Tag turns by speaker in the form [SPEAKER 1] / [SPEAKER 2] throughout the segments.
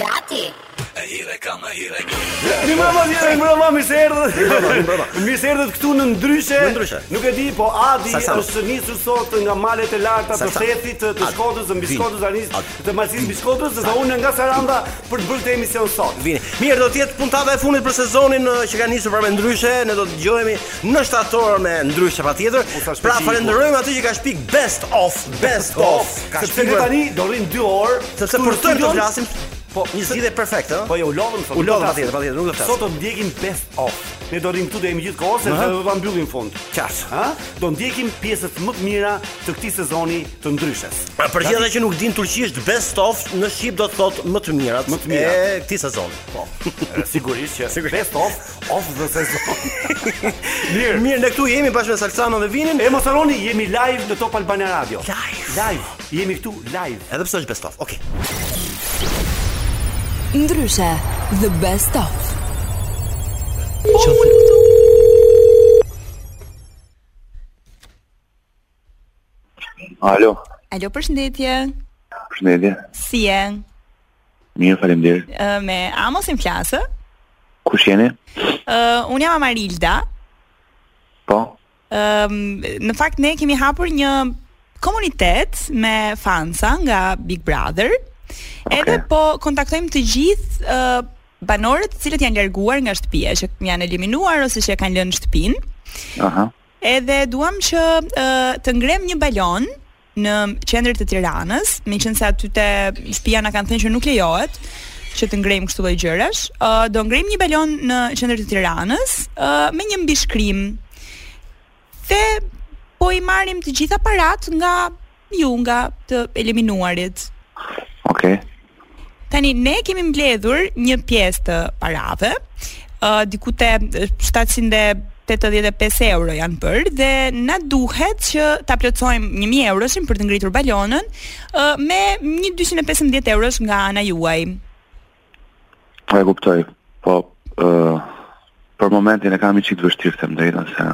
[SPEAKER 1] Gati!
[SPEAKER 2] Mirëmbrëma, mirëmbrëma, mirëmbrëma, mirë se erdhët Mirëmbrëma, mirëmbrëma Mirë se erdhët këtu në ndryshe
[SPEAKER 3] Në ndryshe
[SPEAKER 2] Nuk e di, po Adi
[SPEAKER 3] Sa, sa,
[SPEAKER 2] është nisur sot nga malet e larta të Thethit, të Shkodrës, të Mbishkodrës,
[SPEAKER 3] tani,
[SPEAKER 2] të Malsisë Mbishkodrës Dhe unë nga Saranda për të bërë këtë emision sot
[SPEAKER 3] Vini Mirë, do të jetë puntata e fundit për sezonin që ka nisur pra me ndryshe Ne do të dëgjohemi në shtator me ndryshe patjetër. Pra falenderojmë atë që ka shpik best of, best of. Ka shpik
[SPEAKER 2] tani do rrim 2 orë se
[SPEAKER 3] përtojmë të flasim. Po, një zgjidhje perfekte, ë?
[SPEAKER 2] Po, jo, u lodhëm sot.
[SPEAKER 3] U lodhëm patjetër, patjetër, nuk do të flas.
[SPEAKER 2] Sot do ndjekim best of. Ne do rrim këtu deri gjithë kohën se do ta mbyllim në fund.
[SPEAKER 3] Qas,
[SPEAKER 2] ha? Do ndjekim pjesët më të mira të këtij sezoni të ndryshes.
[SPEAKER 3] Pra për gjithë ata që nuk din turqisht, best of në shqip do të thotë më të mirat.
[SPEAKER 2] Më të mirat
[SPEAKER 3] e këtij sezoni.
[SPEAKER 2] Po. Sigurisht që best of Of the season. Mirë.
[SPEAKER 3] Mirë, ne këtu jemi bashkë me Salsano dhe Vinin.
[SPEAKER 2] E mos harroni, jemi live në Top Albania Radio.
[SPEAKER 3] Live.
[SPEAKER 2] Live. Jemi këtu live.
[SPEAKER 3] Edhe pse është best of. Okej. Okay.
[SPEAKER 4] Ndryshe, the best of. Çfarë?
[SPEAKER 5] Alo.
[SPEAKER 6] Alo, përshëndetje.
[SPEAKER 5] Përshëndetje.
[SPEAKER 6] Si je?
[SPEAKER 5] Mirë, faleminderit.
[SPEAKER 6] Ë me Amosin flas?
[SPEAKER 5] Kush jeni?
[SPEAKER 6] Ë uh, un jam Amarilda.
[SPEAKER 5] Po.
[SPEAKER 6] Ëm ehm, uh, në fakt ne kemi hapur një komunitet me fansa nga Big Brother. Okay. Edhe po kontaktojmë të gjithë ë uh, banorët të cilët janë larguar nga shtëpia, që janë eliminuar ose që e kanë lënë shtëpinë.
[SPEAKER 5] Aha. Uh -huh.
[SPEAKER 6] Edhe duam që të ngrejmë një balon në qendër të Tiranës, meqenëse aty te shtëpia na kanë thënë që nuk lejohet që të ngrejmë kështu lloj gjërash. Uh, do ngrejmë një balon në qendër të Tiranës uh, me një mbishkrim. Dhe po i marrim të gjitha parat nga Ju, nga të eliminuarit.
[SPEAKER 5] Okej. Okay.
[SPEAKER 6] Tani ne kemi mbledhur një pjesë të parave, ë uh, diku te 785 euro janë bërë dhe na duhet që ta plotësojmë 1000 euroshin për të ngritur balonën uh, me një 215 eurosh nga ana juaj.
[SPEAKER 5] Po e kuptoj. Po ë uh, për momentin e kam i çik vështirë të them të drejtën se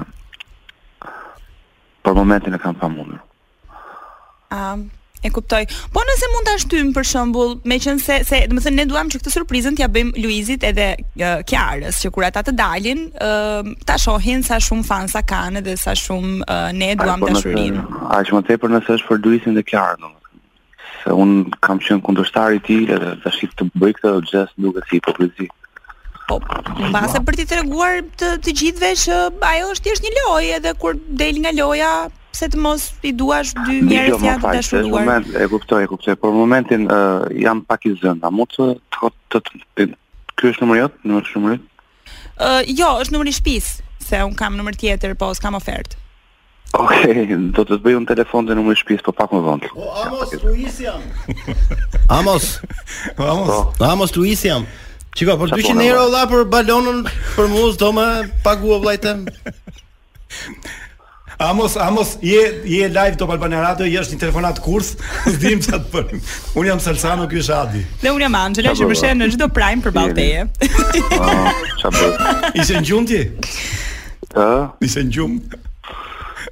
[SPEAKER 5] Për momentin e kam pamundur.
[SPEAKER 6] Ëm, E kuptoj. Po nëse mund ta shtym për shembull, meqense se, domethënë ne duam që këtë surprizën t'ia bëjmë Luizit edhe uh, Kiarës, që kur ata të dalin, uh, ta shohin sa shumë fansa kanë dhe sa shumë uh, ne duam dashurinë.
[SPEAKER 5] Aq më tepër nëse është për Luizin dhe Kiarën, domethënë. Se un kam qenë kundërshtar i tij edhe tash të bëj këtë gjest duket si hipokrizi.
[SPEAKER 6] Po, mbase për t'i treguar të të gjithëve që ajo është thjesht një lojë edhe kur del nga loja pse të mos i duash dy njerëz
[SPEAKER 5] që
[SPEAKER 6] janë të dashuruar.
[SPEAKER 5] Moment, e kuptoj, e kuptoj, për momentin uh, jam pak i zënë. A mund të të të të ky është numri yt, numri, ç'numër?
[SPEAKER 6] Ë, uh, jo, është numri i shtëpisë, se unë kam numër tjetër, po s'kam ofertë.
[SPEAKER 5] Okej, do të të bëj unë telefon te numri i e shtëpisë për pak më vonë.
[SPEAKER 7] O Amos, Luizi jam. Amos, Amos, po. Amos Luis jam. Çiko, për 200 euro vlla, për balonën për mua s'do me pagu o vllai tem.
[SPEAKER 2] Amos, Amos, je je live Top Albania Radio, kjo është një telefonatë kurth, s'dim çfarë të bëjmë. Unë jam Salsano, ky është Adi.
[SPEAKER 6] Dhe unë jam
[SPEAKER 5] Anxhela
[SPEAKER 6] që më sheh në çdo prime përballë teje.
[SPEAKER 5] Ah, çfarë bën?
[SPEAKER 2] Ishe në gjumë ti?
[SPEAKER 5] Ë?
[SPEAKER 2] Ishe në gjumë.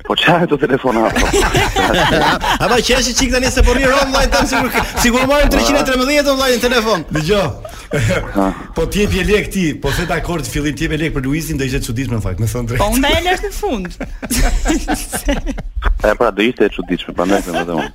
[SPEAKER 8] Po çfarë telefonate, apo?
[SPEAKER 3] A do qeshësh çik tani se po rri online tani sigur sigur marrin 313 të vllai në telefon.
[SPEAKER 2] Dëgjo. Po ti jep lekë ti, po se të kam thënë që në fillim ti jep lekë për Luizin do ishte e çuditshme në fakt, me thënë të drejtën.
[SPEAKER 6] Po unë dalë në fund.
[SPEAKER 8] E pra do ishte e çuditshme, prandaj them edhe unë.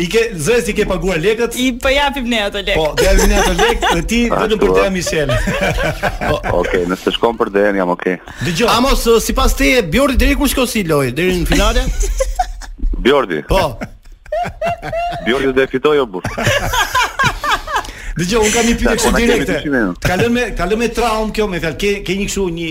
[SPEAKER 2] I ke zëres i ke paguar lekët?
[SPEAKER 6] I po japim ne ato lekë.
[SPEAKER 2] Po, do japim ne ato lekë dhe ti vetëm për Dea Mishel.
[SPEAKER 8] Po, okej, nëse shkon për Dea jam okej.
[SPEAKER 2] Dëgjo,
[SPEAKER 3] Amos, sipas teje Bjordi deri ku shkon si lojë deri në finale?
[SPEAKER 8] Bjordi.
[SPEAKER 3] Po.
[SPEAKER 8] Bjordi do të fitojë, o burrë.
[SPEAKER 2] Dëgjo, unë kam një pyetje kështu direkte. Ka lënë, më ka lënë me traumë kjo me fjalë. Ke ke një kështu një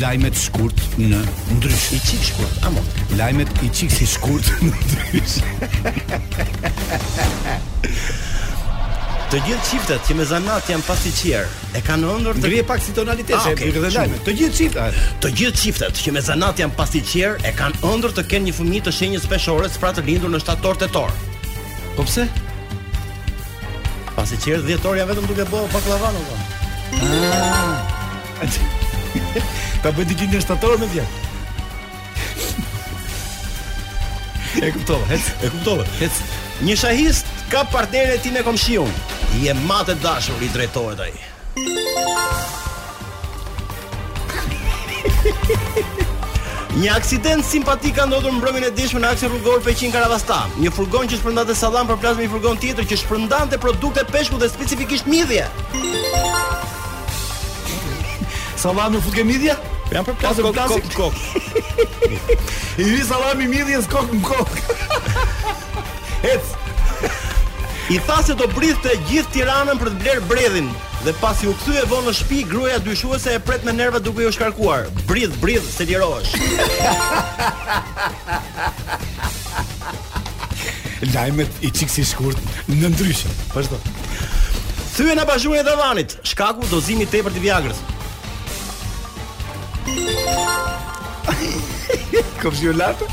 [SPEAKER 3] Lajmet shkurt
[SPEAKER 2] ndryshe.
[SPEAKER 3] I çik shkurt, ama.
[SPEAKER 2] Lajmet i çik si shkurt ndryshe.
[SPEAKER 3] Të gjithë çiftet që me zanat janë pastiçier, e kanë ëndërr të
[SPEAKER 2] Ngrije pak si tonalitet,
[SPEAKER 3] ah, okay. këtë
[SPEAKER 2] lajme. Të gjithë çiftet,
[SPEAKER 3] të gjithë çiftet që me zanat janë pastiçier, e kanë ëndërr të kenë një fëmijë të shenjës peshores, pra të lindur në shtator tetor.
[SPEAKER 2] Po pse?
[SPEAKER 3] Pastiçierët në dhjetor janë vetëm duke bo baklavan apo? Ah.
[SPEAKER 2] Ta bëj dikin në shtator me vjen. E kuptova, ec,
[SPEAKER 3] e kuptova.
[SPEAKER 2] Ec.
[SPEAKER 3] Një shahist kap partneren e tij me komshiun. Je mat e dashur i drejtohet ai. Një aksident simpatik ka ndodhur mbrëmjen e djeshme në aksin rrugor Peqin Karavasta. Një furgon që shpërndante sallam përplaset me një furgon tjetër që shpërndante produkte peshku dhe specifikisht midhje.
[SPEAKER 2] Sallami u fut ke midhja?
[SPEAKER 3] Janë përplasë
[SPEAKER 2] kokë
[SPEAKER 3] më kokë.
[SPEAKER 2] I vi sallami midhjes kokë më kokë. Ec.
[SPEAKER 3] I tha se do bridhte gjithë Tiranën për të blerë bredhin dhe pasi u kthye vonë në shtëpi, gruaja dyshuese e pret me nerva duke iu shkarkuar. Bridh, bridh, se lirohesh.
[SPEAKER 2] Lajmet i çik si shkurt në Ndryshe. Vazhdo.
[SPEAKER 3] Thyen në bashkëpunim e divanit, shkaku dozimi i tepërt i Viagrës.
[SPEAKER 2] Kopshë latë?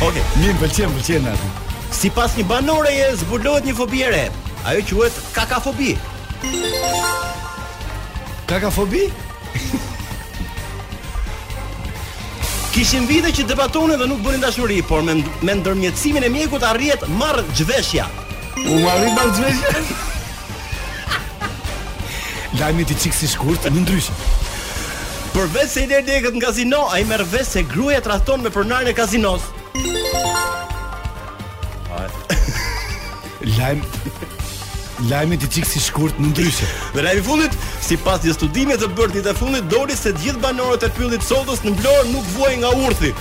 [SPEAKER 3] Ok,
[SPEAKER 2] mirë më pëlqen, më pëlqen aty.
[SPEAKER 3] Sipas një banoreje zbulohet një fobi e re Ajo quhet kakafobi
[SPEAKER 2] Kakafobi?
[SPEAKER 3] Kishin vite që debatonin dhe nuk bënin dashuri, por me, me ndërmjetësimin e mjekut arrihet marrëzhveshja.
[SPEAKER 2] U marrë marrëzhveshja? Lajmet i çik si shkurt, në Ndryshe.
[SPEAKER 3] Përveç se i lë lekët në kazino, ai merr vesh se gruja e tradhton me pronarin e kazinos.
[SPEAKER 2] Lajm Lajmet i çik si shkurt në Ndryshe.
[SPEAKER 3] Dhe lajmi i fundit, sipas një studimi të bërë ditët e fundit, doli se gjithë banorët e Pyllit të Sodës në Vlorë nuk vuajnë nga urthi.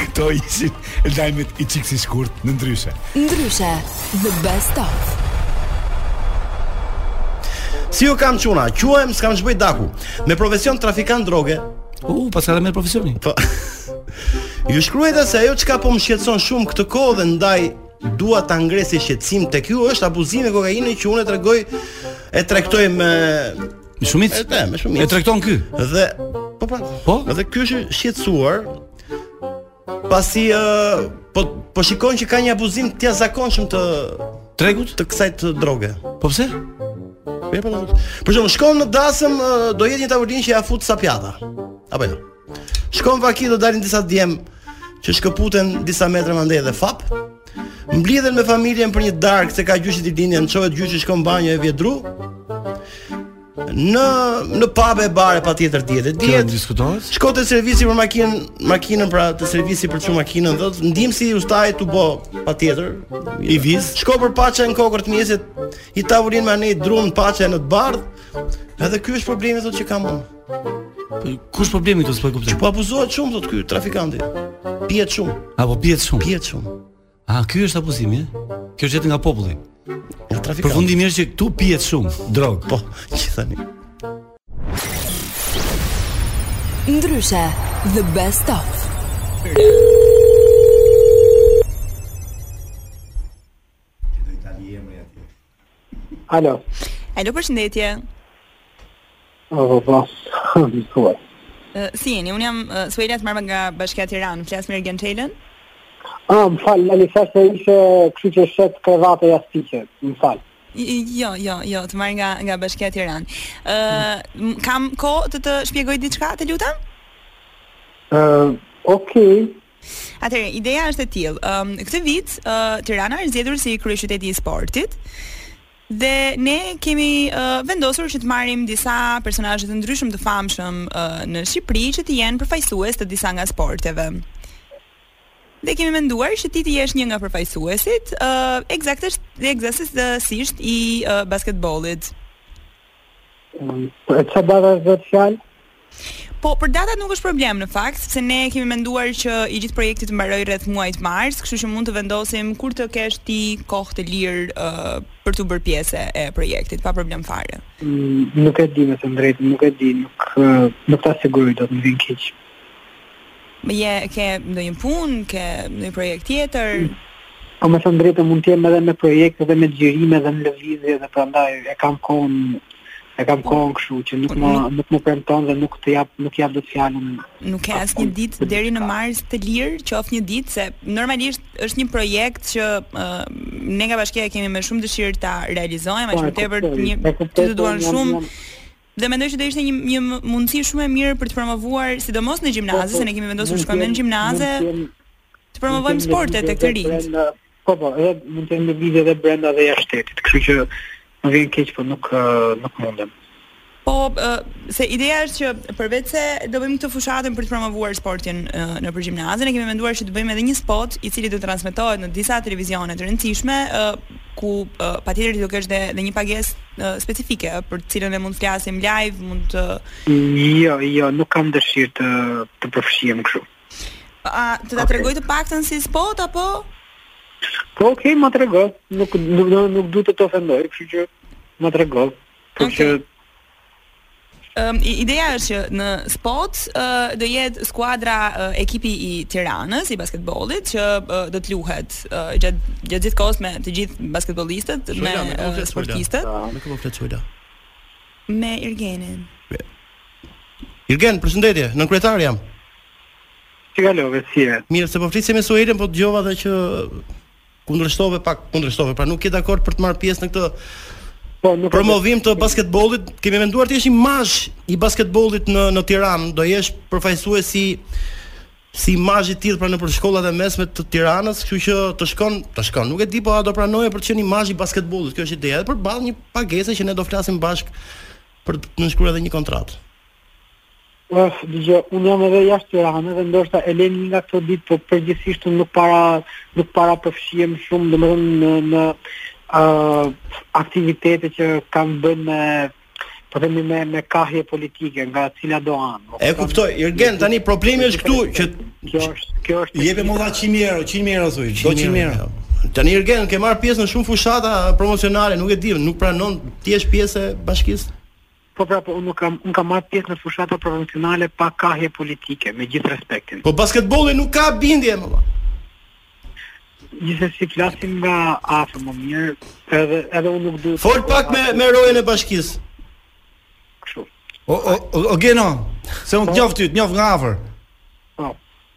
[SPEAKER 2] Këto ishin lajmet i çik si shkurt në Ndryshe.
[SPEAKER 4] Ndryshe, the best of.
[SPEAKER 3] Si ju kam çuna, quhem S'kam Ç'bëj Daku Me profesion trafikant droge
[SPEAKER 2] U, uh, paska dhe me profesionin
[SPEAKER 3] Po Ju shkruajta se ajo çka po më shqetëson shumë këtë kohë dhe ndaj dua ta ngre si shqetësim tek ju është abuzimi me kokainën që unë e tregoj e tregtoj me
[SPEAKER 2] me shumicë.
[SPEAKER 3] E them, me shumicë.
[SPEAKER 2] E tregton ky.
[SPEAKER 3] Dhe po pra.
[SPEAKER 2] Po.
[SPEAKER 3] Dhe ky është shqetësuar pasi uh, po po shikon që ka një abuzim të jashtëzakonshëm të
[SPEAKER 2] tregut
[SPEAKER 3] të kësaj droge.
[SPEAKER 2] Po pse?
[SPEAKER 3] Po, po, po. Për shembull shkon në dasëm do jetë një tavolinë që ia fut sa pjata. Apo jo. Shkon në vaki do dalin disa djem që shkëputen disa metra mënjanë dhe fap. Mblidhesh me familjen për një darkë se ka gjyshi ditëlindjen, çohet gjyshi shkon në banjo e vjen dru. Në në pub e bare patjetër dihet. Dihet
[SPEAKER 2] s'diskutohet.
[SPEAKER 3] Shkon te servisi për makinën, makinën pra te servisi për çu makinën, do jetë ndihmës ustai tu bë patjetër.
[SPEAKER 2] I vizë.
[SPEAKER 3] Shkon për paçe në kokërr të mjesit, i tavolinë mënjanë rruan paçen e bardhë. Edhe ky është problemi thotë që kam unë.
[SPEAKER 2] Ku ësht problemi këtu s'po e kuptoj.
[SPEAKER 3] Po abuzohet shumë thotë ky trafikanti. Pihet shumë.
[SPEAKER 2] A po pihet shumë.
[SPEAKER 3] Pihet shumë.
[SPEAKER 2] A ky është abuzimi? Kjo është nga populli.
[SPEAKER 3] Trafikanti.
[SPEAKER 2] Përfundimi është që këtu pihet shumë drogë.
[SPEAKER 3] Po, gjithandej.
[SPEAKER 4] Ndryshe, the best of. Që do i tali emri atje.
[SPEAKER 9] Alo.
[SPEAKER 6] Alo, përshëndetje.
[SPEAKER 9] Alo, po.
[SPEAKER 6] Si jeni? Unë jam Suela të marr nga Bashkia Tiranë, flas me Irgen Çelën.
[SPEAKER 9] Ah, më fal, më fal se ishte kështu që shet krevate jastëkë. Më fal.
[SPEAKER 6] Jo, jo, jo, të marr nga nga Bashkia Tiranë. Ë, uh, Kam kohë të të shpjegoj diçka, të lutem?
[SPEAKER 9] Ë, uh, okay.
[SPEAKER 6] Atëherë, ideja është e tillë. Ëm um, këtë vit uh, Tirana është zgjedhur si kryeqyteti i sportit. Dhe ne kemi uh, vendosur që të marrim disa personazhe të ndryshëm të famshëm uh, në Shqipëri që të jenë përfaqësues të disa nga sporteve. Dhe kemi menduar që ti të jesh një nga përfaqësuesit, uh, ekzaktësisht ekzaktësisht i uh, basketbollit.
[SPEAKER 9] Po e çfarë bëra vetë fjalë?
[SPEAKER 6] Po, për datat nuk është problem në fakt, sepse ne kemi menduar që i gjithë projekti të mbarojë rreth muajit mars, kështu që mund të vendosim kur të kesh ti kohë të lirë uh, për t'u bërë pjesë e projektit, pa problem fare.
[SPEAKER 9] Mm, nuk e di me thën drejt, nuk e di, nuk nuk ta siguroj dot, më vjen keq.
[SPEAKER 6] Je ke ndonjë punë, ke ndonjë projekt tjetër?
[SPEAKER 9] Po me thënë drejtë mund të jem edhe me projekte dhe me xhirime dhe me lëvizje dhe prandaj e kam kohën e kam po, kohën kështu që nuk po, më nuk më premton dhe nuk të jap nuk jap dot fjalën.
[SPEAKER 6] Nuk ke asnjë ditë deri në mars të lirë, qoftë një ditë se normalisht është një projekt që uh, ne nga bashkia e kemi me shumë dëshirë ta realizojmë, aq
[SPEAKER 9] po,
[SPEAKER 6] më tepër një të duan shumë. Dhe mendoj që do ishte një një mundësi shumë e mirë për të promovuar sidomos në gjimnaze, po, po, se ne kemi vendosur të shkojmë në gjimnaze. Të promovojmë sportet tek të
[SPEAKER 9] rinjtë. Po po, edhe mund të kem lëvizje edhe brenda dhe jashtë shtetit. Kështu që më vjen keq, por nuk nuk mundem.
[SPEAKER 6] Po, se ideja është që përveç se do bëjmë këtë fushatën për të promovuar sportin nëpër gjimnaze, ne kemi menduar që të bëjmë edhe një spot i cili do të transmetohet në disa televizione të rëndësishme, ku uh, patjetër ti do kesh dhe, dhe një pagesë uh, specifike për të cilën ne mund të flasim live, mund të
[SPEAKER 9] Jo, jo, nuk kam dëshirë të të përfshihem kështu.
[SPEAKER 6] A të ta tregoj të paktën si spot apo?
[SPEAKER 9] Po, ok, ma trego, nuk, nuk, nuk, nuk du të të ofendoj, kështu që ma trego, kështu okay.
[SPEAKER 6] që Ëm ideja është që në spot do jetë skuadra ekipi i Tiranës i basketbollit që do të luhet gjatë gjatë gjithë kohës me të gjithë basketbollistët me sportistët.
[SPEAKER 3] Me kë po flet Suela?
[SPEAKER 6] Me Irgenin.
[SPEAKER 3] Irgen, përshëndetje, nënkryetari jam.
[SPEAKER 9] Si kalove si je?
[SPEAKER 3] Mirë, se po flisim me Suelën, po dëgjova edhe që Kundërshtove pak, kundërshtove, pra nuk je dakord për të marrë pjesë në këtë promovim të basketbollit, kemi menduar të jesh imazh i basketbollit në në Tiranë, do jesh përfaqësues si si imazh i tillë pra nëpër shkollat e mesme të Tiranës, kështu që të shkon, të shkon. Nuk e di po a do pranoje për të qenë imazh i basketbollit, kjo është ideja, edhe përballë një pagesë që ne do flasim bashkë për të nënshkruar edhe një kontratë.
[SPEAKER 9] Ëh, dëgjo, unë jam edhe jashtë Tiranës dhe ndoshta e lëmë një nga këto ditë, por përgjithësisht unë nuk para nuk para përfshihem shumë, domethënë në në ë uh, aktivitete që kanë të bëjnë me po themi me me kahje politike nga cilado anë.
[SPEAKER 3] Po e kuptoj, Irgen, tani problemi është këtu që
[SPEAKER 9] kjo është kjo është
[SPEAKER 2] jepi më 100 euro, 100 euro thuaj, 100 euro.
[SPEAKER 3] Tani Irgen ke marrë pjesë në shumë fushata promocionale, nuk e di, nuk pranon të jesh pjesë e bashkisë.
[SPEAKER 9] Po pra po unë nuk kam unë kam marrë pjesë në fushata promocionale pa kahje politike, me gjithë respektin.
[SPEAKER 3] Po basketbolli nuk ka bindje mër vëlla.
[SPEAKER 9] Gjithsesi flasim nga afër më mirë, edhe edhe unë nuk duhet.
[SPEAKER 3] Fol pak me me rojën e bashkisë.
[SPEAKER 9] Kështu.
[SPEAKER 2] O o o Geno, se unë të njoh ty, të njoh nga afër.
[SPEAKER 9] Po.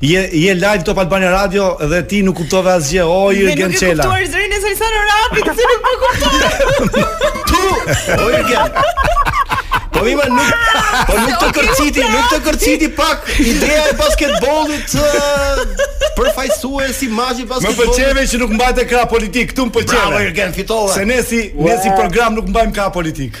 [SPEAKER 2] Je je live Top Albania Radio dhe ti nuk kuptove asgjë. O
[SPEAKER 6] Irgen
[SPEAKER 2] Çela.
[SPEAKER 6] Nuk e kuptove zërin e Salsan Rapit, ti nuk po kupton.
[SPEAKER 3] Tu, o Irgen. Po më nuk po nuk të kërciti, nuk të kërciti pak ideja e basketbollit përfaqësues imazhi
[SPEAKER 2] i
[SPEAKER 3] basketbollit.
[SPEAKER 2] Më pëlqeve që nuk mbajte krah politik, këtu më pëlqeve.
[SPEAKER 3] Bravo Irgen, fitove.
[SPEAKER 2] Se ne si ne si program nuk mbajmë krah politik.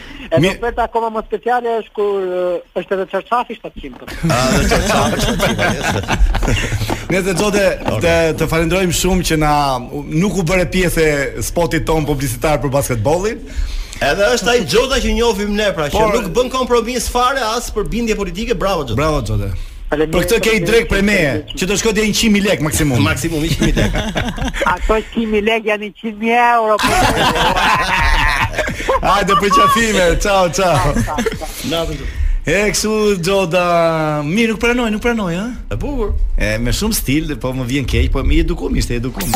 [SPEAKER 6] E
[SPEAKER 2] Mi...
[SPEAKER 9] oferta akoma më speciale është kur është edhe çarçafi 700 për.
[SPEAKER 3] A, edhe çarçafi
[SPEAKER 2] 700. Ne Xhoda të të falenderojmë shumë që na nuk u bëre pjesë e spotit tonë publicitar për basketbollin.
[SPEAKER 3] Edhe është ai Xhoda që njohim ne pra, që nuk bën kompromis fare as për bindje politike, bravo Xhoda.
[SPEAKER 2] Bravo Xhoda. Për këtë ke një drekë prej meje, që do shkojë deri në 100.000 lekë maksimum.
[SPEAKER 3] Maksimum 100.000 lekë.
[SPEAKER 9] Ato 100.000 lekë janë 100.000 euro.
[SPEAKER 2] Hajde përqafime, ciao, ciao.
[SPEAKER 3] Natën.
[SPEAKER 2] E kështu Xhoda mirë nuk pranoi, nuk pranoi, ha?
[SPEAKER 3] E bukur.
[SPEAKER 2] E me shumë stil, po më vjen keq, po i edukum, ishte i edukum.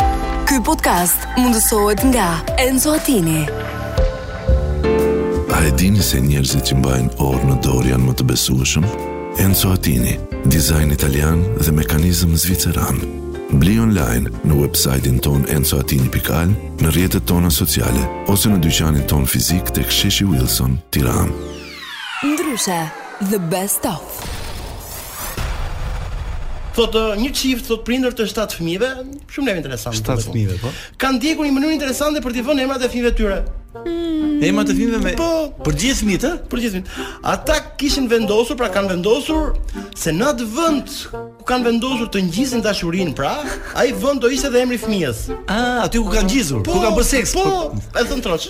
[SPEAKER 4] Ky podcast mundësohet nga Enzo Attini.
[SPEAKER 10] A e dini se njerëzit që mbajnë orë në dorë janë më të besueshëm? Enzo Attini, dizajn italian dhe mekanizëm zviceran. Bli online në website-in tonë enzoattini.al, në rrjetet tona sociale ose në dyqanin tonë fizik tek Sheshi Wilson, Tiranë.
[SPEAKER 4] Ndryshe, the best of.
[SPEAKER 3] Thotë një çift thotë prindër të shtatë fëmijëve, shumë lajm interesant.
[SPEAKER 2] Shtatë fëmijëve, po.
[SPEAKER 3] Kanë ndjekur një mënyrë interesante për t'i vënë emrat e fëmijëve të tyre.
[SPEAKER 2] Emrat e fëmijëve me
[SPEAKER 3] po,
[SPEAKER 2] për gjithë fëmijët, ë?
[SPEAKER 3] Për gjithë fëmijët. Ata kishin vendosur, pra kanë vendosur se në atë vend ku kanë vendosur të ngjizin dashurinë, pra, ai vend do ishte dhe emri i fëmijës.
[SPEAKER 2] Ah, aty ku kanë ngjizur, po, ku kanë bërë seks.
[SPEAKER 3] Po, po.
[SPEAKER 6] e
[SPEAKER 3] thon
[SPEAKER 2] troç.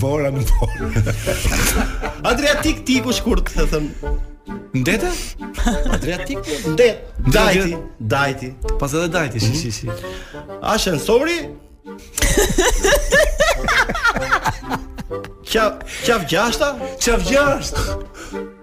[SPEAKER 2] Bora Bora. Adriatik ti ku
[SPEAKER 3] shkurt
[SPEAKER 2] të themi. Në
[SPEAKER 3] det e? Adriatik, në det. Dajti, dajti.
[SPEAKER 2] Paske dhe dajti, shi, shi, shi.
[SPEAKER 3] Ashensori.
[SPEAKER 6] Qafë, Qafështama? Qafështama.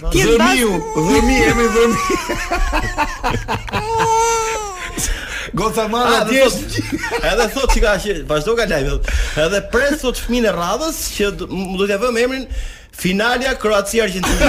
[SPEAKER 6] Dhërmiu, Dhërmi, emri
[SPEAKER 2] Dhërmi. Goca e madhe
[SPEAKER 3] ah,
[SPEAKER 2] atje.
[SPEAKER 3] Edhe thot çka që vazhdoka lajmi. Edhe presim thot fëmijën e radhës që do t'ja vëmë emrin Finalja Kroaci
[SPEAKER 4] Argjentinë.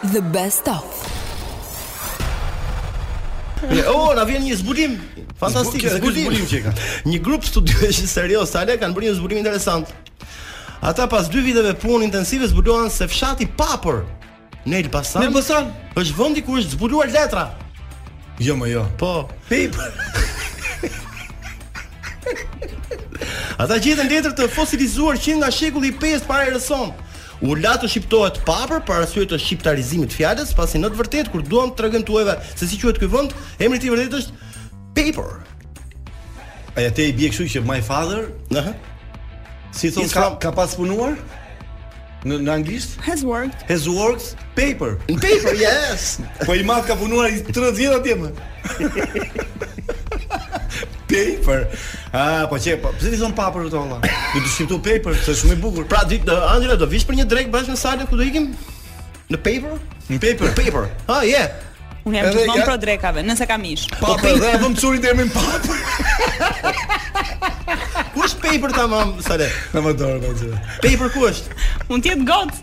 [SPEAKER 4] The best of.
[SPEAKER 3] Oh, na vjen një zbulim fantastik, zbulim.
[SPEAKER 2] zbulim që ka.
[SPEAKER 3] Një grup studiues seriozë fare kanë bërë një zbulim interesant. Ata pas dy viteve punë intensive zbuluan se fshati Papër në Elbasan.
[SPEAKER 2] Në Elbasan
[SPEAKER 3] është vendi ku është zbuluar letra.
[SPEAKER 2] Jo more jo.
[SPEAKER 3] Po. Pip. Ata gjetën letër të fosilizuar që nga shekulli 5 para erës sonë. U la të shqiptohet Papër për arsye të shqiptarizimit të fjalës, pasi në të vërtetë kur duam të tregojmë të huajve se si quhet ky vend, emri i tij i vërtetë është Paper.
[SPEAKER 2] Atëherë i bie kështu që my father,
[SPEAKER 3] ëh.
[SPEAKER 2] Si thon ka, ka pas punuar? Në, në anglisht?
[SPEAKER 6] Has worked.
[SPEAKER 2] Has worked. Paper.
[SPEAKER 3] Në paper, yes.
[SPEAKER 2] Plaku im ka punuar 30 vjet atje më. paper. Ah, po çe, po pse ti thon paper këto valla? Do të shkojmë në paper, se është shumë i bukur.
[SPEAKER 3] Pra ti Anxhela do vish për një drekë bashkë me Salën ku do ikim? Në paper?
[SPEAKER 2] Në paper.
[SPEAKER 3] Në paper. Ah, yeah.
[SPEAKER 6] Unë jam të
[SPEAKER 2] thonë
[SPEAKER 6] pro drekave, nëse kam ish.
[SPEAKER 2] Po, po, dhe e vëmë çunin emrin Paper.
[SPEAKER 3] Ku është paper tamam, Salë?
[SPEAKER 2] Në motor, më thua.
[SPEAKER 3] Paper ku është?
[SPEAKER 6] Mund të jetë gocë.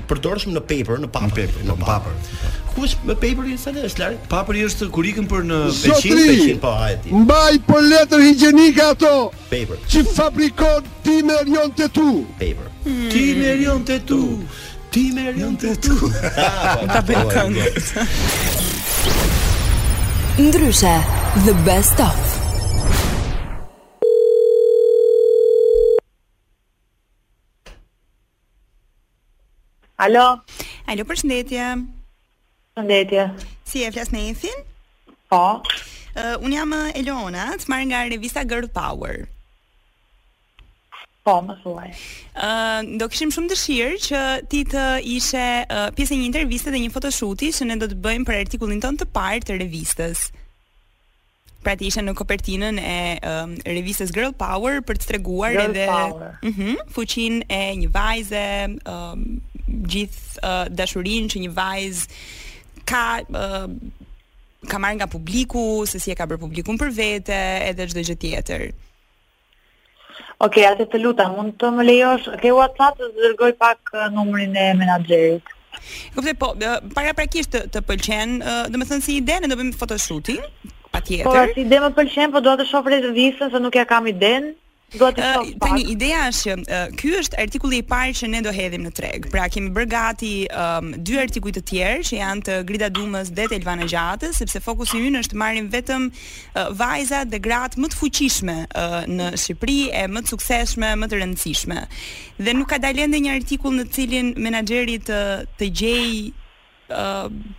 [SPEAKER 3] përdorshëm në paper, në papër, në,
[SPEAKER 2] në papër.
[SPEAKER 3] Ku është me paperi sa është larg?
[SPEAKER 2] Papri është kur ikën për në Peqin,
[SPEAKER 3] Peqin po ai.
[SPEAKER 11] Mbaj për letër higjienike ato.
[SPEAKER 3] Paper.
[SPEAKER 11] Që fabrikon ti me milionat e tu.
[SPEAKER 3] Paper. Hmm.
[SPEAKER 2] Ti me rion të tu.
[SPEAKER 3] Ti me rion
[SPEAKER 2] të tu.
[SPEAKER 6] Ta bëj këngë.
[SPEAKER 4] Ndryshe, the best of.
[SPEAKER 12] Alo.
[SPEAKER 6] Alo, përshëndetje.
[SPEAKER 12] Përshëndetje.
[SPEAKER 6] Si je flas me Ethin?
[SPEAKER 12] Po.
[SPEAKER 6] Uh, unë jam Elona, të marr nga revista Girl Power.
[SPEAKER 12] Po, më thuaj.
[SPEAKER 6] Ë, uh, do kishim shumë dëshirë që ti të ishe uh, pjesë e një interviste dhe një fotoshuti që ne do të bëjmë për artikullin tonë të parë të revistës. Pra ti ishe në kopertinën e um, revistës Girl Power për të treguar edhe
[SPEAKER 12] uh
[SPEAKER 6] mhm, -huh, fuqinë e një vajze, um, gjithë uh, dashurinë që një vajzë ka uh, ka marrë nga publiku, se si e ka bërë publikun për vete, edhe çdo gjë tjetër.
[SPEAKER 12] Ok, atëherë të lutem, mund të më lejosh, ke WhatsApp të dërgoj pak numrin e menaxherit.
[SPEAKER 6] Kuptoj, po, paraprakisht të, të pëlqen, domethënë si ide, ne do bëjmë
[SPEAKER 12] photoshooti,
[SPEAKER 6] patjetër.
[SPEAKER 12] Po, si ide më pëlqen, po dua të shoh revistën se nuk ja kam idenë. Dua të shoh pak.
[SPEAKER 6] Tani ideja është që uh, ky është artikulli i parë që ne do hedhim në treg. Pra kemi bërë gati um, dy artikuj të tjerë që janë të Grida Dumës dhe të Elvana Gjatës, sepse fokusi ynë është të marrim vetëm vajzat dhe gratë më të fuqishme në Shqipëri e më të suksesshme, më të rëndësishme. Dhe nuk ka dalë ende një artikull në të cilin menaxheri të të gjej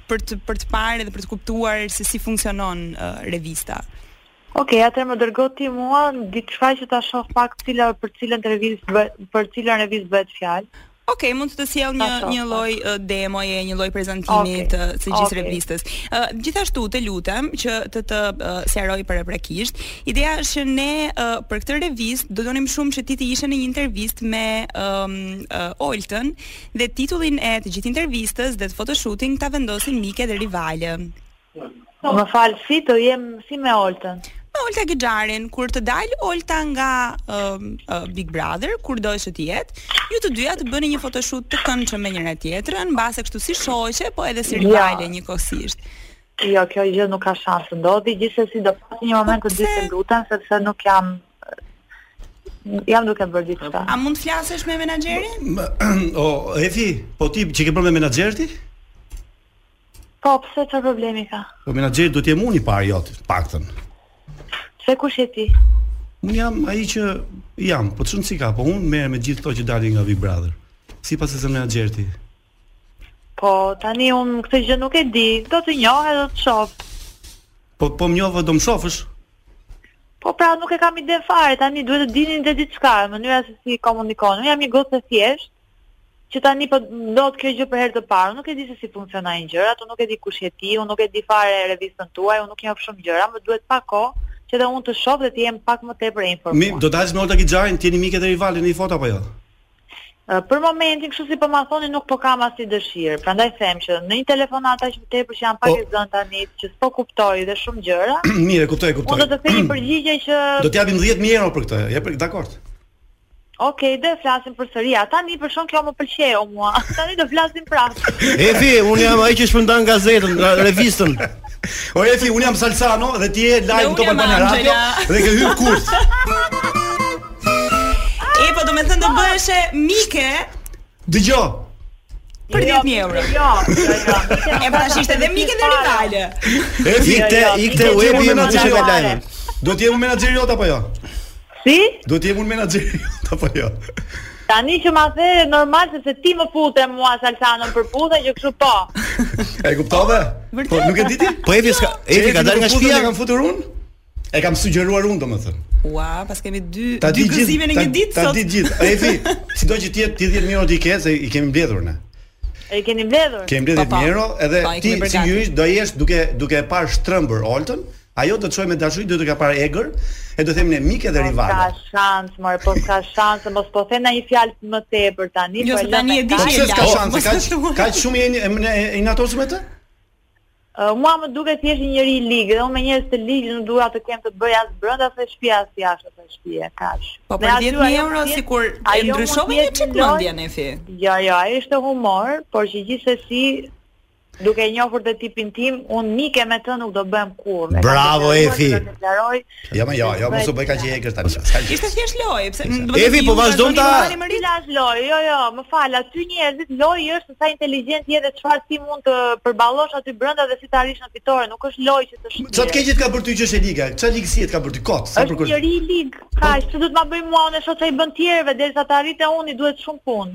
[SPEAKER 6] për të për të parë dhe për të kuptuar se si funksionon revista.
[SPEAKER 12] Ok, atëherë më dërgo ti mua, diçka që ta shoh pak cila për cilën revi, për cilën revistë bëhet fjalë.
[SPEAKER 6] Ok, mund të të sjell një një lloj demoje, një lloj prezantimi
[SPEAKER 12] okay.
[SPEAKER 6] të së gjithë
[SPEAKER 12] okay.
[SPEAKER 6] revistës. Uh, gjithashtu të lutem që të të uh, sqaroj paraprakisht. Ideja është që ne uh, për këtë revistë do donim shumë që ti të ishe në një intervistë me um, uh, Oltën dhe titullin e të gjithë intervistës dhe të photoshooting ta vendosim mike dhe rivale.
[SPEAKER 12] Më fal si të jem si me Oltën.
[SPEAKER 6] Me Olta Gixharin, kur të dalë Olta nga uh, uh, Big Brother, kurdo që të jetë, ju të dyja të bëni një photoshoot të këndshëm me njëra-tjetrën, mbase kështu si shoqe, po edhe si rivale ja. njëkohësisht.
[SPEAKER 12] Jo, kjo gjë nuk ka shans të ndodhë, gjithsesi do flasim një moment të dytë të lutem sepse nuk jam jam duke bërë diçka.
[SPEAKER 6] A mund të flasësh me menaxherin?
[SPEAKER 2] O, Efi, po ti që ke bërë me menaxher ti?
[SPEAKER 12] Po, pse ça problemi ka?
[SPEAKER 2] Po menaxheri duhet të jem unë i pari jot, të paktën.
[SPEAKER 12] Pse kush je ti?
[SPEAKER 2] Unë jam ai që jam, po çun si ka, po unë merrem me gjithë këto që dalin nga Big Brother. Si paske zënë menaxher ti.
[SPEAKER 12] Po, tani unë këtë gjë nuk e di, do të njoh edhe do të shoh.
[SPEAKER 2] Po po më njoh do më shofësh?
[SPEAKER 12] Po pra nuk e kam ide fare, tani duhet të dini dhe diçka, mënyra se si komunikon. Unë jam një gocë e thjeshtë, që tani po ndodh kjo gjë për herë të parë, nuk e di se si funksionojnë gjërat, unë nuk e di kush je ti, unë nuk e di fare revistën tuaj, unë nuk di shumë gjëra, më duhet pak kohë që dhe unë të shoh dhe të jem pak më tepër e informuar.
[SPEAKER 2] Mirë, do të hajmë Olta Gixharin, ti të jeni mike dhe rivale në një foto apo jo?
[SPEAKER 12] Për momentin, kështu si po ma thoni, nuk po kam asnjë dëshirë. Prandaj them që në një telefonatë aq më tepër që jam pak
[SPEAKER 2] po-
[SPEAKER 12] e zënë tani, që s'po kuptoj dhe shumë gjëra.
[SPEAKER 2] Mirë, kuptoj, kuptoj.
[SPEAKER 12] Unë do të them një përgjigje që
[SPEAKER 2] do të japim 10000 euro për këtë. Ja, dakord.
[SPEAKER 12] Ok, do flasim përsëri. A tani për shaka kjo më pëlqeu mua. Tani do flasim prap.
[SPEAKER 3] Efi, un jam ai që shpërndaj gazetën, revistën.
[SPEAKER 2] O Efi, un jam Salsano dhe ti je live në Top Albania Radio dhe ke hyrë në kurth.
[SPEAKER 6] E po do me thënë do bëheshe mike.
[SPEAKER 2] Dëgjo.
[SPEAKER 6] Për 10.000 euro.
[SPEAKER 12] Jo, jo, jo.
[SPEAKER 6] E pra ç'ishte dhe mike dhe rivale.
[SPEAKER 2] Efi,
[SPEAKER 3] ikte, ikte, uebi e më të
[SPEAKER 2] shëtë lajme. Do t'jem menaxheri jot, apo jo?
[SPEAKER 12] Si?
[SPEAKER 2] Do të jem unë menaxheri jot apo jo?
[SPEAKER 12] Tani që ma the normal se se ti më fute mua Salsanon për punë që kështu po.
[SPEAKER 2] E kuptove? Po nuk e di ti?
[SPEAKER 3] Po Evi ska, Evi ka dalë nga
[SPEAKER 2] shtëpia. E kam futur unë? E kam sugjeruar unë domethënë.
[SPEAKER 6] Ua, paskemi dy dy gëzime në një ditë sot.
[SPEAKER 2] Ta di gjithë. Evi, sido që të jetë ti 10 euro i ke se i kemi mbledhur ne.
[SPEAKER 12] E keni mbledhur?
[SPEAKER 2] Kemi mbledhur 10 euro, edhe ti sigurisht do jesh duke duke e parë shtrëmbër Oltën Ajo do të shojë me dashuri ti do ta kapësh egër e do themi ne mike dhe
[SPEAKER 12] rival.
[SPEAKER 2] Po ka
[SPEAKER 12] shans, more, po ka shans, mos po them ndonjë fjalë më tepër tani,
[SPEAKER 6] jo,
[SPEAKER 12] po e
[SPEAKER 6] lëmë.
[SPEAKER 2] Po pse ka
[SPEAKER 6] shans, ka
[SPEAKER 2] ka shumë je inatosur me të?
[SPEAKER 12] Uh, mua më duket thjesht njeri i lig, dhe unë me njerëz të ligj nuk dua të kem të bëj as brenda te shpia, as jashtë te shpia, kaq.
[SPEAKER 6] Po për 10.000 euro, sikur e ndryshove një
[SPEAKER 12] çikë
[SPEAKER 6] mendjen Efi?
[SPEAKER 12] Jo, jo, ajo ishte humor, por që gjithsesi, Duke e njohur dhe tipin tim, un mike me të nuk do bëhem kurrë. E kam deklaruar, Bravo
[SPEAKER 3] Efi.
[SPEAKER 12] Do të deklaroj.
[SPEAKER 2] Jo, më jo, jo, mos u bëj kaq e egër tani. S'ka gjë.
[SPEAKER 6] Ishte thjesht lojë, pse do të thënë,
[SPEAKER 3] Evi, po ju vazhdon ta- vazhdoni me
[SPEAKER 12] Cila është lojë? Jo, jo, më fal, aty njerëzit lojë është se sa inteligjent je dhe çfarë ti mund të përballosh aty brenda dhe si të arrish në fitore, nuk është lojë që të shpjesh.
[SPEAKER 2] Çfarë të keqe të ka bërë ty që është e liga? Çfarë ligësie të ka bërë ty kot? Sa për
[SPEAKER 12] kush?
[SPEAKER 2] Është
[SPEAKER 12] njeri i lig, kaq, ç'do të ma bëj mua unë e shoh ça i bën tjerëve derisa të arrijë te unë i duhet shumë punë.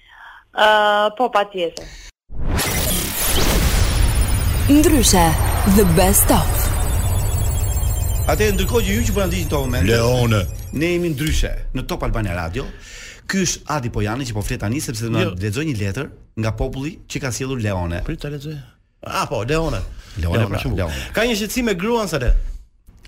[SPEAKER 3] Uh, po,
[SPEAKER 12] patjetër.
[SPEAKER 4] Ndryshe, the best of.
[SPEAKER 2] Atë ndërkohë që ju që po na ndiqni këto momente.
[SPEAKER 3] Leone.
[SPEAKER 2] Ne jemi ndryshe në Top Albania Radio. Ky është Adi Pojani që po flet tani sepse do na lexojë një letër nga populli që ka sjellur Leone.
[SPEAKER 3] Prit ta lexoj. A po, Leone.
[SPEAKER 2] Leone, pra, Leone.
[SPEAKER 3] Ka një shqetësim me gruan Sale.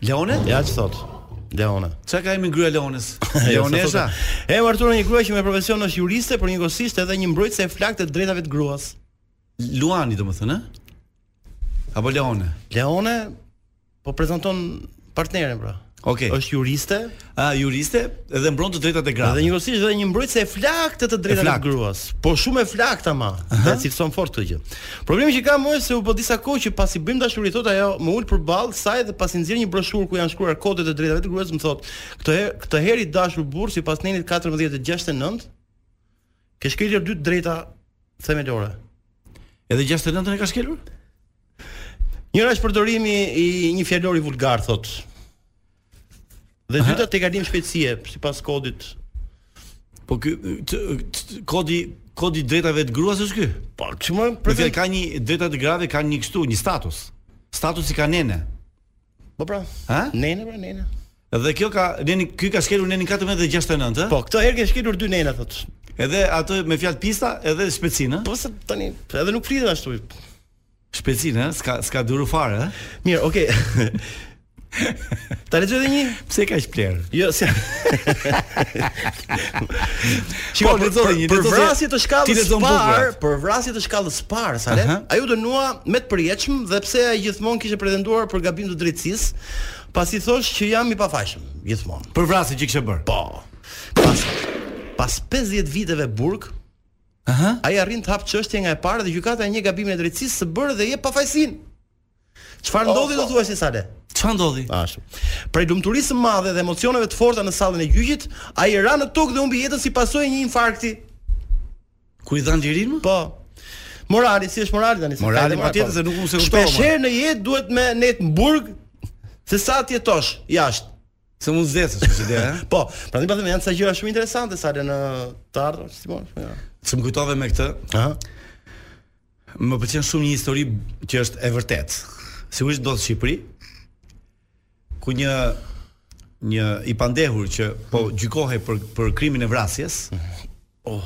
[SPEAKER 2] Leone?
[SPEAKER 3] Ja ça thotë. Leone.
[SPEAKER 2] Ça ka me gruan
[SPEAKER 3] Leone?
[SPEAKER 2] Leonesha?
[SPEAKER 3] I martuar me një grua që me profesion është juriste, por njëkohësisht edhe një mbrojtëse e flaktë e të drejtave të gruas.
[SPEAKER 2] Luani, domethënë, ë? Apo Leone?
[SPEAKER 3] Leone, Po prezanton partneren pra.
[SPEAKER 2] Okej. Okay.
[SPEAKER 3] Është juriste.
[SPEAKER 2] A juriste dhe mbron të drejtat e grave.
[SPEAKER 3] Dhe njëkohësisht dhe një mbrojtëse e flaktë e të drejtave të gruas. Po shumë e flaktë ama. Dhe e cilëson fort këtë gjë. Problemi që kam është se u bë disa kohë që pasi bëjmë dashuri thotë ajo, më ul përballë saj dhe pasi nxjerr një broshurë ku janë shkruar kodet e të drejtave të gruas, më thotë, "Këtë herë, këtë herë i dashur burrë sipas nenit 1469, Ke shkelur dy të drejta themelore.
[SPEAKER 2] Edhe 69-ën e ka shkelur?
[SPEAKER 3] Njëra është përdorimi i një fjalori vulgar thot. Dhe dyta tejkalim shpejtësie sipas kodit.
[SPEAKER 2] Po ky kodi kodi drejtave të gruas është ky?
[SPEAKER 3] Po, çmë,
[SPEAKER 2] për ka një drejta të grave kanë një kështu, një status. Statusi ka nene.
[SPEAKER 3] Po pra.
[SPEAKER 2] Ha?
[SPEAKER 3] Nene pra nene.
[SPEAKER 2] Dhe kjo ka neni ky ka shkelur nenin 14 dhe 69, ë?
[SPEAKER 3] Po, këtë herë ke shkelur dy nena thot.
[SPEAKER 2] Edhe ato me fjalë pista, edhe shpejtësinë, ë?
[SPEAKER 3] Po se tani, edhe nuk flitet ashtu.
[SPEAKER 2] Shpejtësinë, ë? S'ka s'ka duru fare, ë?
[SPEAKER 3] Mirë, okay. Ta lexoj edhe një?
[SPEAKER 2] Pse ka shpler?
[SPEAKER 3] Jo, se.
[SPEAKER 2] Shiko, për, për, një,
[SPEAKER 3] për vrasje të shkallës së
[SPEAKER 2] parë,
[SPEAKER 3] për vrasje të shkallës së parë, Sale?
[SPEAKER 2] Ai
[SPEAKER 3] u dënua me të përjetshëm dhe pse ai gjithmonë kishte pretenduar për gabim të drejtësisë, pasi thosh që jam i pafajshëm gjithmonë.
[SPEAKER 2] Për vrasje që kishte bërë.
[SPEAKER 3] Po. Pas pas 50 viteve burg,
[SPEAKER 2] Aha.
[SPEAKER 3] Ai arrin të hap çështjen nga e para dhe gjykata e njeh gabimin e drejtësisë së bërë dhe jep pafajësinë. Çfarë ndodhi do thua ti Sale?
[SPEAKER 2] Çfarë ndodhi?
[SPEAKER 3] Ashtu. Prej lumturisë së madhe dhe emocioneve të forta në sallën e gjyqit, ai ra në tokë dhe humbi jetën si pasojë e një infarkti.
[SPEAKER 2] Kur i dhanë lirinë?
[SPEAKER 3] Po. Morali, si është morali tani?
[SPEAKER 2] Morali më tjetër po. se nuk unë s'e kuptova.
[SPEAKER 3] Shpesh herë në jetë duhet me ndejt në burg se sa të jetosh jashtë.
[SPEAKER 2] Se mund vdesësh se s'i dihet, eh?
[SPEAKER 3] Po, prandaj pastaj janë ca gjëra shumë interesante sa në të ardhur, si po. Ja.
[SPEAKER 2] Se më kujtove me këtë.
[SPEAKER 3] Ëh.
[SPEAKER 2] Më pëlqen shumë një histori që është e vërtetë. Sigurisht ndodh në Shqipëri, ku një një i pandehur që po hmm. gjykohej për për krimin e vrasjes.
[SPEAKER 3] Oh.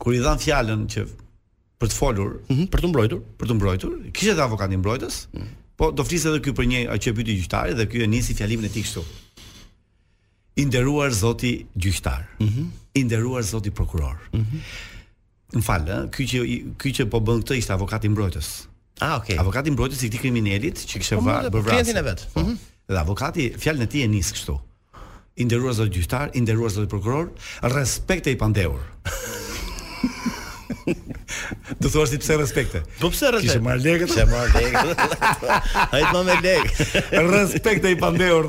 [SPEAKER 2] Kur i dhanë fjalën që për të folur,
[SPEAKER 3] mm -hmm, për t'u mbrojtur,
[SPEAKER 2] për t'u mbrojtur, kishte edhe avokatin mbrojtës. Mm -hmm. Po do fliste edhe ky për një që e pyeti gjyqtari dhe ky e nisi fjalimin e tij kështu. I nderuar zoti gjyqtar.
[SPEAKER 3] Mm -hmm.
[SPEAKER 2] I nderuar zoti prokuror.
[SPEAKER 3] Mm -hmm.
[SPEAKER 2] Më fal, ë, ky që ky që po bën këtë ishte avokati mbrojtës.
[SPEAKER 3] Ah, okay.
[SPEAKER 2] Avokati mbrojtës i këtij kriminelit që kishte
[SPEAKER 3] po,
[SPEAKER 2] vrarë
[SPEAKER 3] për
[SPEAKER 2] po, vrasje.
[SPEAKER 3] Klientin e vet.
[SPEAKER 2] Po.
[SPEAKER 3] Mhm.
[SPEAKER 2] Dhe avokati fjalën e tij e nis kështu. I nderuar zot gjyqtar, i nderuar zot prokuror, respekte i pandehur. Do thua ti pse respekte.
[SPEAKER 3] Po pse respekte?
[SPEAKER 2] Kishte marrë lekë.
[SPEAKER 3] Kishte marrë lekë. Ai të më me lekë.
[SPEAKER 2] Respekte i pandehur.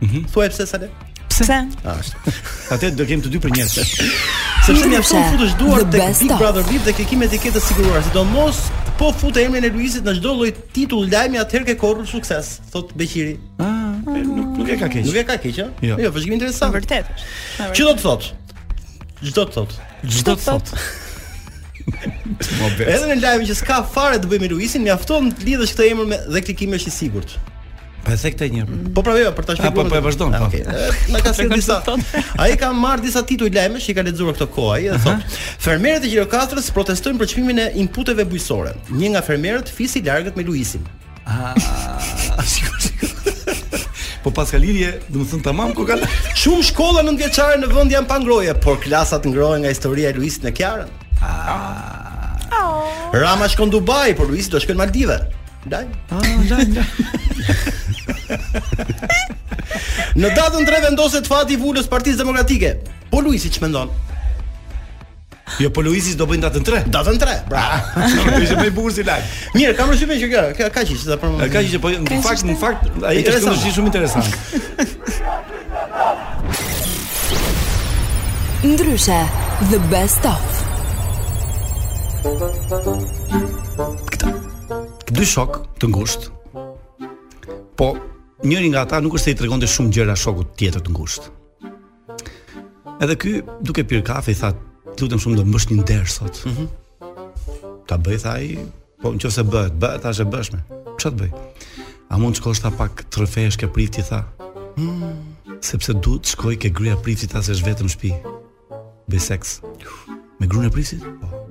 [SPEAKER 2] Mhm. Mm
[SPEAKER 3] Thuaj pse Sale?
[SPEAKER 6] Pse?
[SPEAKER 3] Ashtu.
[SPEAKER 2] Atë do kemi të dy për njerëz.
[SPEAKER 3] Sepse mjafton
[SPEAKER 4] futësh
[SPEAKER 3] duart
[SPEAKER 4] te
[SPEAKER 3] Big Brother VIP dhe klikimet i ke të siguruara, sidomos po fut emrin e Luizit në çdo lloj titull lajmi atëherë ke korrur sukses, thot Beqiri.
[SPEAKER 2] Ah, nuk nuk e ka keq.
[SPEAKER 3] Nuk e ka keq, ëh?
[SPEAKER 2] Jo,
[SPEAKER 3] jo vëzhgim interesant.
[SPEAKER 6] Vërtet.
[SPEAKER 3] Çfarë do të thotë? Ç'do të thotë.
[SPEAKER 2] Ç'do të thotë.
[SPEAKER 3] Edhe në lajmin që s'ka fare të bëjë me Luizin, mjafton të lidhësh këtë emër me dhe klikimi është i sigurt.
[SPEAKER 2] Po e the këtë njëherë. Mm.
[SPEAKER 3] Po pra jo, për ta
[SPEAKER 2] shpjeguar. Po po e vazhdon.
[SPEAKER 3] Ah,
[SPEAKER 2] po.
[SPEAKER 3] Okej. Na ka thënë disa. Ai ka marr disa tituj lajmesh që ka lexuar këto kohë ai dhe thotë: Fermerët e Gjirokastrës protestojnë për çmimin e inputeve bujqësore. Një nga fermerët fis i largët me Luisin.
[SPEAKER 2] Ah, po pse ka lidhje, domethënë tamam ku ka.
[SPEAKER 3] Shumë shkolla nëntëvjeçare në vend janë pa ngrohje, por klasat ngrohen nga historia e Luisit me Kiarën. Rama shkon në Dubai, por Luiz do shkojë në Maldive. Daj.
[SPEAKER 2] Ah, daj.
[SPEAKER 3] Në datën 3 vendoset fati i vulës së Partisë Demokratike. Po Luizi ç'mendon?
[SPEAKER 2] Jo, po Luizi ç'do bëjë në datën 3.
[SPEAKER 3] Datën 3. Bravo. Ah.
[SPEAKER 2] Ishte më i bukur si lajm.
[SPEAKER 3] Mirë, kam rësime që kjo, ka kaq që ta përmend.
[SPEAKER 2] Ka që po në fakt, në fakt ai është shumë shumë interesant.
[SPEAKER 4] Ndryshe, the best of.
[SPEAKER 2] Dy shok të ngushtë. Po njëri nga ata nuk është se i tregonte shumë gjëra shokut tjetër të ngushtë. Edhe ky duke pirë kafe i tha, "Të lutem shumë do më bësh një nder sot." Mhm. Mm Ta bëj tha ai, po në qoftë se bëhet, bëhet, është e bëshme. Ça të bëj? A mund të shkosh tha pak të rrëfehesh ke prifti, tha. Hmm, sepse du të shkoj ke gruja priftit, tha se është vetëm në shpi. Bëj seks. Me grun e priftit? Po.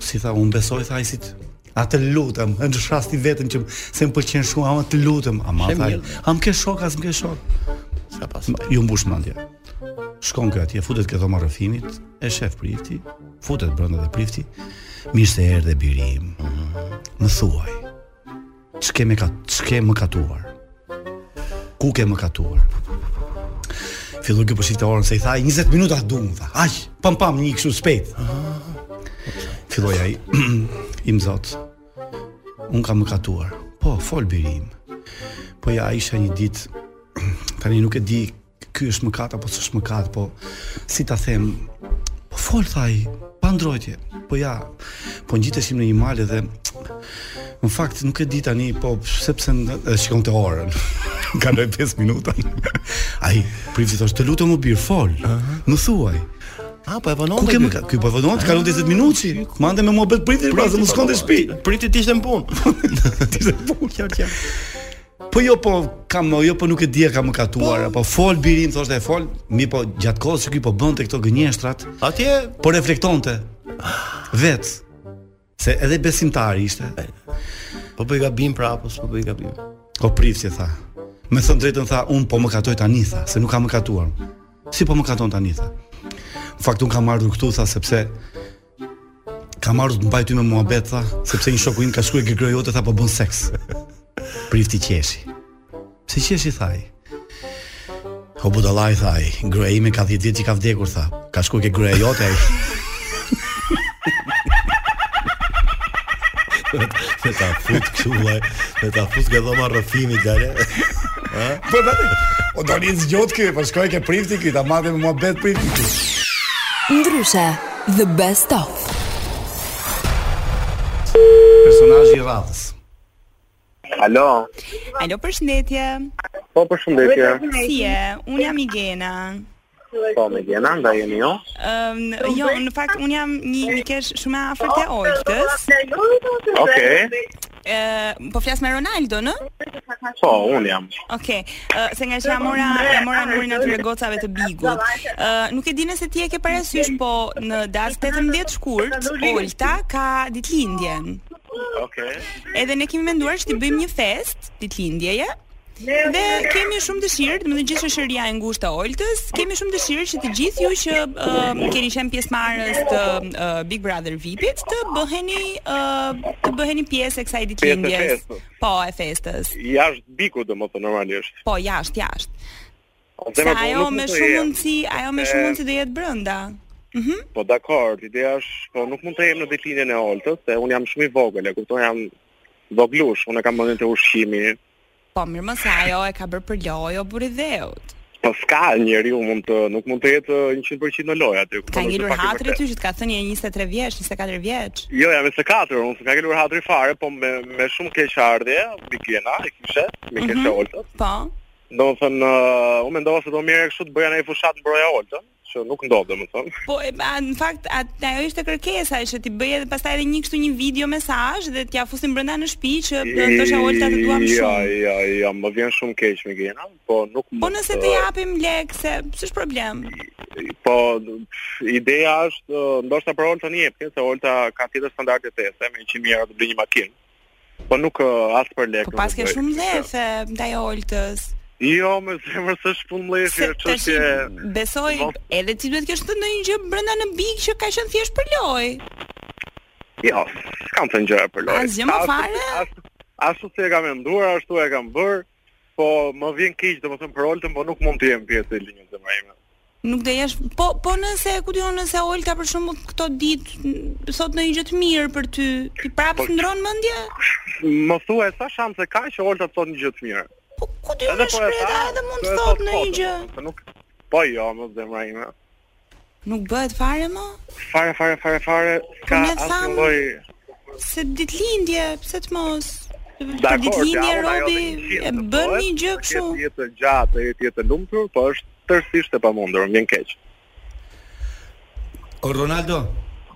[SPEAKER 2] Si tha, unë besoj, tha ai si të. A të lutem, është rasti i vetëm që se më pëlqen shumë, ama të lutem, ama
[SPEAKER 3] Të
[SPEAKER 2] më
[SPEAKER 3] falë.
[SPEAKER 2] A më ke shok, a s'më ke shok.
[SPEAKER 3] Sa pas.
[SPEAKER 2] Iu mbush mendja. Shkon ky atje, futet ke dhoma e rrëfimit, e shef prifti, futet brenda dhe prifti, mirë se erdhe biri im, mhm. më thuaj, ç'ke mëka, ç'ke mëkatuar, Ku ke mëkatuar? Filloi ky por shifte orën se i tha 20 minuta duan tha. Aq, pam pam një kështu shpejt. Filloi ai im zot. Un kam mëkatuar. Po, fol biri im. Po ja isha një ditë tani nuk e di Ky është mëkat apo s'është mëkat, po si ta them, po fol tha ai, pa ndrojtje. Po ja, po ngjitesim në një mal dhe në fakt nuk e di tani, po sepse e shikonte orën. Kaloi 5 minuta. Ai prifti thoshte, "Të lutem mor bir, fol. Uh -huh. Më thuaj."
[SPEAKER 3] A po e vonon.
[SPEAKER 2] Ku kemi ky po vonon, kalun 10 minutë. Mande me mbajt priftin, pra se mos shkonte në shtëpi.
[SPEAKER 3] Prifti të ishte në punë.
[SPEAKER 2] Të ishte në punë,
[SPEAKER 3] qartë, qartë.
[SPEAKER 2] Po jo po kam jo po nuk e di a kam mëkatuar po, po fol biri im thoshte e fol mirëpo gjatë kohës që ky po bënte këto gënjeshtrat
[SPEAKER 3] atje
[SPEAKER 2] po reflektonte vet se edhe besimtar ishte
[SPEAKER 3] po bëj gabim prapë po bëj gabim
[SPEAKER 2] o prift i tha me thon drejtën tha un po mëkatoj tani tha se nuk kam mëkatuar si po mëkaton tani tha në fakt un kam ardhur këtu tha sepse Kam ardhur të mbaj ty me muhabet, tha, sepse një shoku im ka shkuar ke gruja jote, tha, po bën seks. Prifti qeshi. Pse qesh, i tha. O budalaj, tha i, gruja ime ka 10 vjetë që ka vdekur, tha, ka shkuar ke gruja jote, ai.
[SPEAKER 3] Të ta fut kështu, vëllai. Të ta fut ke dhoma e rrëfimit, djalë. Ë?
[SPEAKER 2] Po tani. O do një i zgjut ky, po shkoj ke prifti ky, ta mbajë me muhabet prifti ky.
[SPEAKER 4] Ndryshe, The best of.
[SPEAKER 2] Personazhi i radhës.
[SPEAKER 8] Alo.
[SPEAKER 6] Alo, përshëndetje.
[SPEAKER 8] Po, përshëndetje.
[SPEAKER 6] Si je? Un jam Migena.
[SPEAKER 8] Po, Migena, nga jeni ju?
[SPEAKER 6] Um, jo, në fakt, unë jam një një shoqe shumë e afërt e Oltës.
[SPEAKER 8] Okej. Okay.
[SPEAKER 6] Ë, po flas me Ronaldon, ë?
[SPEAKER 8] Po, un jam.
[SPEAKER 6] Okej. Ë, se nga që ja mora, ja mora numrin atyre gocave të Bigut. Ë, nuk e di nëse ti e ke parasysh, po në datë 18 shkurt, Olta ka ditëlindjen.
[SPEAKER 8] Okej.
[SPEAKER 6] Edhe ne kemi menduar që t'i bëjmë një festë ditëlindjeje. Dhe kemi shumë dëshirë, domethënë gjithë shoqëria e ngushtë e Oltës, kemi shumë dëshirë që të gjithë ju që uh, keni qenë pjesëmarrës të uh, Big Brother VIP-it të bëheni uh, të bëheni pjesë e kësaj ditëlindjes. Po, e festës.
[SPEAKER 8] Jashtë Bigut domethënë normalisht.
[SPEAKER 6] Po, jashtë, jashtë.
[SPEAKER 8] Po,
[SPEAKER 6] Se
[SPEAKER 8] po,
[SPEAKER 6] ajo me shumë mundësi, ajo me shumë mundësi do jetë brenda. Mm -hmm.
[SPEAKER 8] Po dakor, ideja është, po nuk mund të jem në ditëlindjen e Oltës, se un jam shumë i vogël, e kupton, jam voglush, un e kam mendjen te ushqimi.
[SPEAKER 6] Po mirë mo se ajo e ka bërë për lojë o burri i dheut.
[SPEAKER 8] Po s'ka njeriu mund të nuk mund të jetë 100% në lojë aty. Të ka
[SPEAKER 6] ngelur hatri ty që të ka thënë je 23 vjeç, 24 vjeç.
[SPEAKER 8] Jo, jam 24, unë s'më ka ngelur hatri fare, po me me shumë keqardhje, Migena e kishe, me keq
[SPEAKER 6] mm
[SPEAKER 8] -hmm.
[SPEAKER 6] Po.
[SPEAKER 8] Domethënë, uh, unë mendova se do ishte mirë kështu të bëja një fushat mbroja Oltën. që nuk ndodh domethënë.
[SPEAKER 6] Po e, a, në fakt atë ajo ishte kërkesa që t'i bëje dhe pastaj edhe një kështu një video mesazh dhe t'ia fusim brenda në shtëpi që ndoshta Olta të duam
[SPEAKER 8] jo,
[SPEAKER 6] shumë.
[SPEAKER 8] Jo, jo, jo, më vjen shumë keq Migena, po nuk mund.
[SPEAKER 6] Po ne të japim lek se s'është problem.
[SPEAKER 8] Po ideja është ndoshta për Oltën jep, se Olta ka tjetër standarde të thjeshta, me 100 mijë euro të bëj një makinë. Po nuk është as për lekë.
[SPEAKER 6] Po
[SPEAKER 8] paske
[SPEAKER 6] shumë mllef ndaj Oltës.
[SPEAKER 8] Jo, moj zemër s'është punë
[SPEAKER 6] mllefi,
[SPEAKER 8] është
[SPEAKER 6] që
[SPEAKER 8] si...
[SPEAKER 6] Besoj, Vos... edhe ti duhet të kesh thënë ndonjë gjë brënda në big që ka qënë thjesht për loj.
[SPEAKER 8] Jo, s'kam thënë gjëra për loj.
[SPEAKER 6] Asgjë
[SPEAKER 8] mo
[SPEAKER 6] fare?
[SPEAKER 8] Ashtu siç e kam menduar ashtu e kam bërë. Po, më vjen keq domethënë për Oltën, po nuk mund të jem pjesë e ditëlindjes zemra ime.
[SPEAKER 6] Nuk do jesh, po po nëse ku di un nëse Olta për shembull këto ditë thot ndonjë gjë të mirë për ty, ti prapë
[SPEAKER 8] po,
[SPEAKER 6] ndron mendje?
[SPEAKER 8] Më thuaj sa shanse ka që Olta të thotë një gjë të mirë?
[SPEAKER 6] Po ku di
[SPEAKER 8] un
[SPEAKER 6] edhe
[SPEAKER 8] po e tha,
[SPEAKER 6] edhe mund të
[SPEAKER 8] thotë
[SPEAKER 6] ndonjë gjë.
[SPEAKER 8] Nuk po jo, moj zemra ime.
[SPEAKER 6] Nuk bëhet fare më?
[SPEAKER 8] Fare, fare, fare, fare,
[SPEAKER 6] po s'ka
[SPEAKER 8] asnjë lloj...
[SPEAKER 6] Se ditëlindje, pse të mos? Për ditëlindje robi, e bën një gjë kështu?
[SPEAKER 8] Për jetë të gjatë, për jetë të lumtur, po është tërësisht e pamundur, më vjen keq.
[SPEAKER 2] O Ronaldo,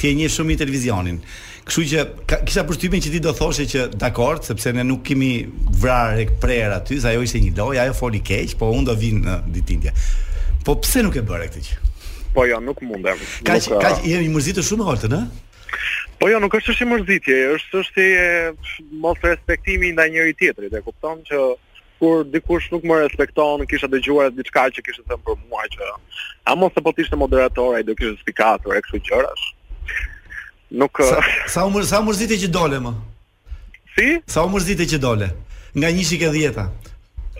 [SPEAKER 8] Ti
[SPEAKER 6] e
[SPEAKER 2] njeh shumë mirë televizionin. Kështu që kisha përshtypjen që ti do thoshe që dakord, sepse ne nuk kemi vrarë e prerë aty, se ajo ishte një lojë, ajo foli keq, po unë do vij në ditëlindje. Po pse nuk e bëre këtë gjë?
[SPEAKER 8] Po jo, nuk mundem.
[SPEAKER 2] Ka
[SPEAKER 8] nuk,
[SPEAKER 2] ka uh... jemi mërzitur shumë me Oltën, ë?
[SPEAKER 8] Po jo, nuk është çështje mërzitje, është çështje mosrespektimi ndaj njëri-tjetrit, e kupton që kur dikush nuk më respekton, kisha dëgjuar diçka që kishte thënë për mua që ama se po të ishte moderator ai do kishte spikatur e kështu gjërash. Nuk
[SPEAKER 2] sa sa u, sa u mërzite që dole më.
[SPEAKER 8] Si?
[SPEAKER 2] Sa u mërzite që dole? Nga 1-shi te 10-a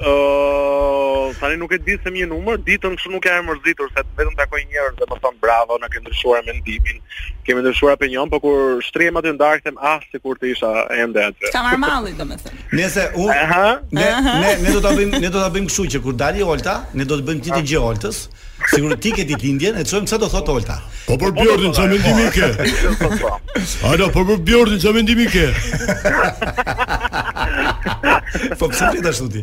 [SPEAKER 8] Ëh, uh, tani nuk e di se më një numër, ditën kështu nuk jam mërzitur se vetëm takoj njerëz dhe më thonë bravo, na ke ndryshuar mendimin. Kemi ndryshuar opinion, por kur shtrihem aty në darkë them ah sikur të isha ende aty.
[SPEAKER 6] Ka marrë malli domethënë.
[SPEAKER 2] Nëse unë
[SPEAKER 8] Aha.
[SPEAKER 2] Ne ne ne do ta bëjmë ne do ta bëjmë kështu që kur të dali Olta, ne do të bëjmë të njëjtën gjë Oltës. Sikur ti ke ditëlindjen, e shohim çfarë do thotë Olta.
[SPEAKER 3] Po për Bjordin çfarë mendimi ke? Alo, po për Bjordin çfarë mendimi ke?
[SPEAKER 2] Po pse ti
[SPEAKER 6] tash thotë?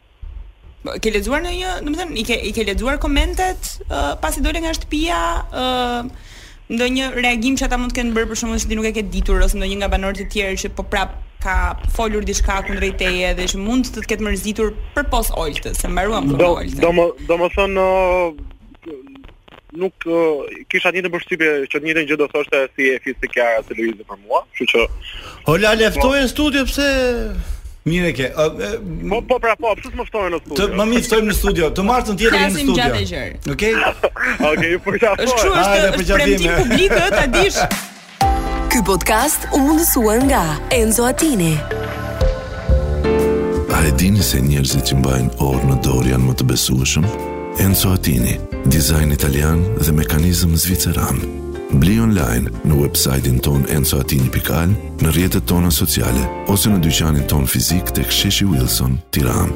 [SPEAKER 3] Ke
[SPEAKER 6] lexuar ndonjë, domethënë, i ke i ke lexuar komentet uh, pasi dole nga shtëpia, ë uh, ndonjë reagim që ata mund të kenë bërë për shembull që ti nuk e ke ditur ose ndonjë nga banorët e tjerë që po prap ka folur diçka kundrejt teje dhe që mund të të ketë mërzitur përpos Oltës, se mbaruam me Oltën.
[SPEAKER 8] Do domë domethënë nuk kisha një përshtypje që të njëjtën gjë do thoshte si Efi si Kiara si Luizi për mua, kështu që O
[SPEAKER 3] Ola ftoje në studio pse
[SPEAKER 2] Mirë ke. A, e,
[SPEAKER 8] po po pra po, pse s'më ftoni në studio?
[SPEAKER 2] Të ftojmë në studio. Të martën tjetër jemi në studio. Okej.
[SPEAKER 8] Okej, ju përqafoj.
[SPEAKER 6] Është kështu, është premtim publik, ta dish.
[SPEAKER 4] Ky podcast u mundësua nga Enzo Attini.
[SPEAKER 10] A e dini se njerëzit që mbajnë orë në dorë janë më të besueshëm? Enzo Attini, dizajn italian dhe mekanizëm zviceran. Bli online në website-in tonë enzoattini.al, në rrjetet tona sociale, ose në dyqanin tonë fizik tek sheshi Wilson, Tiranë.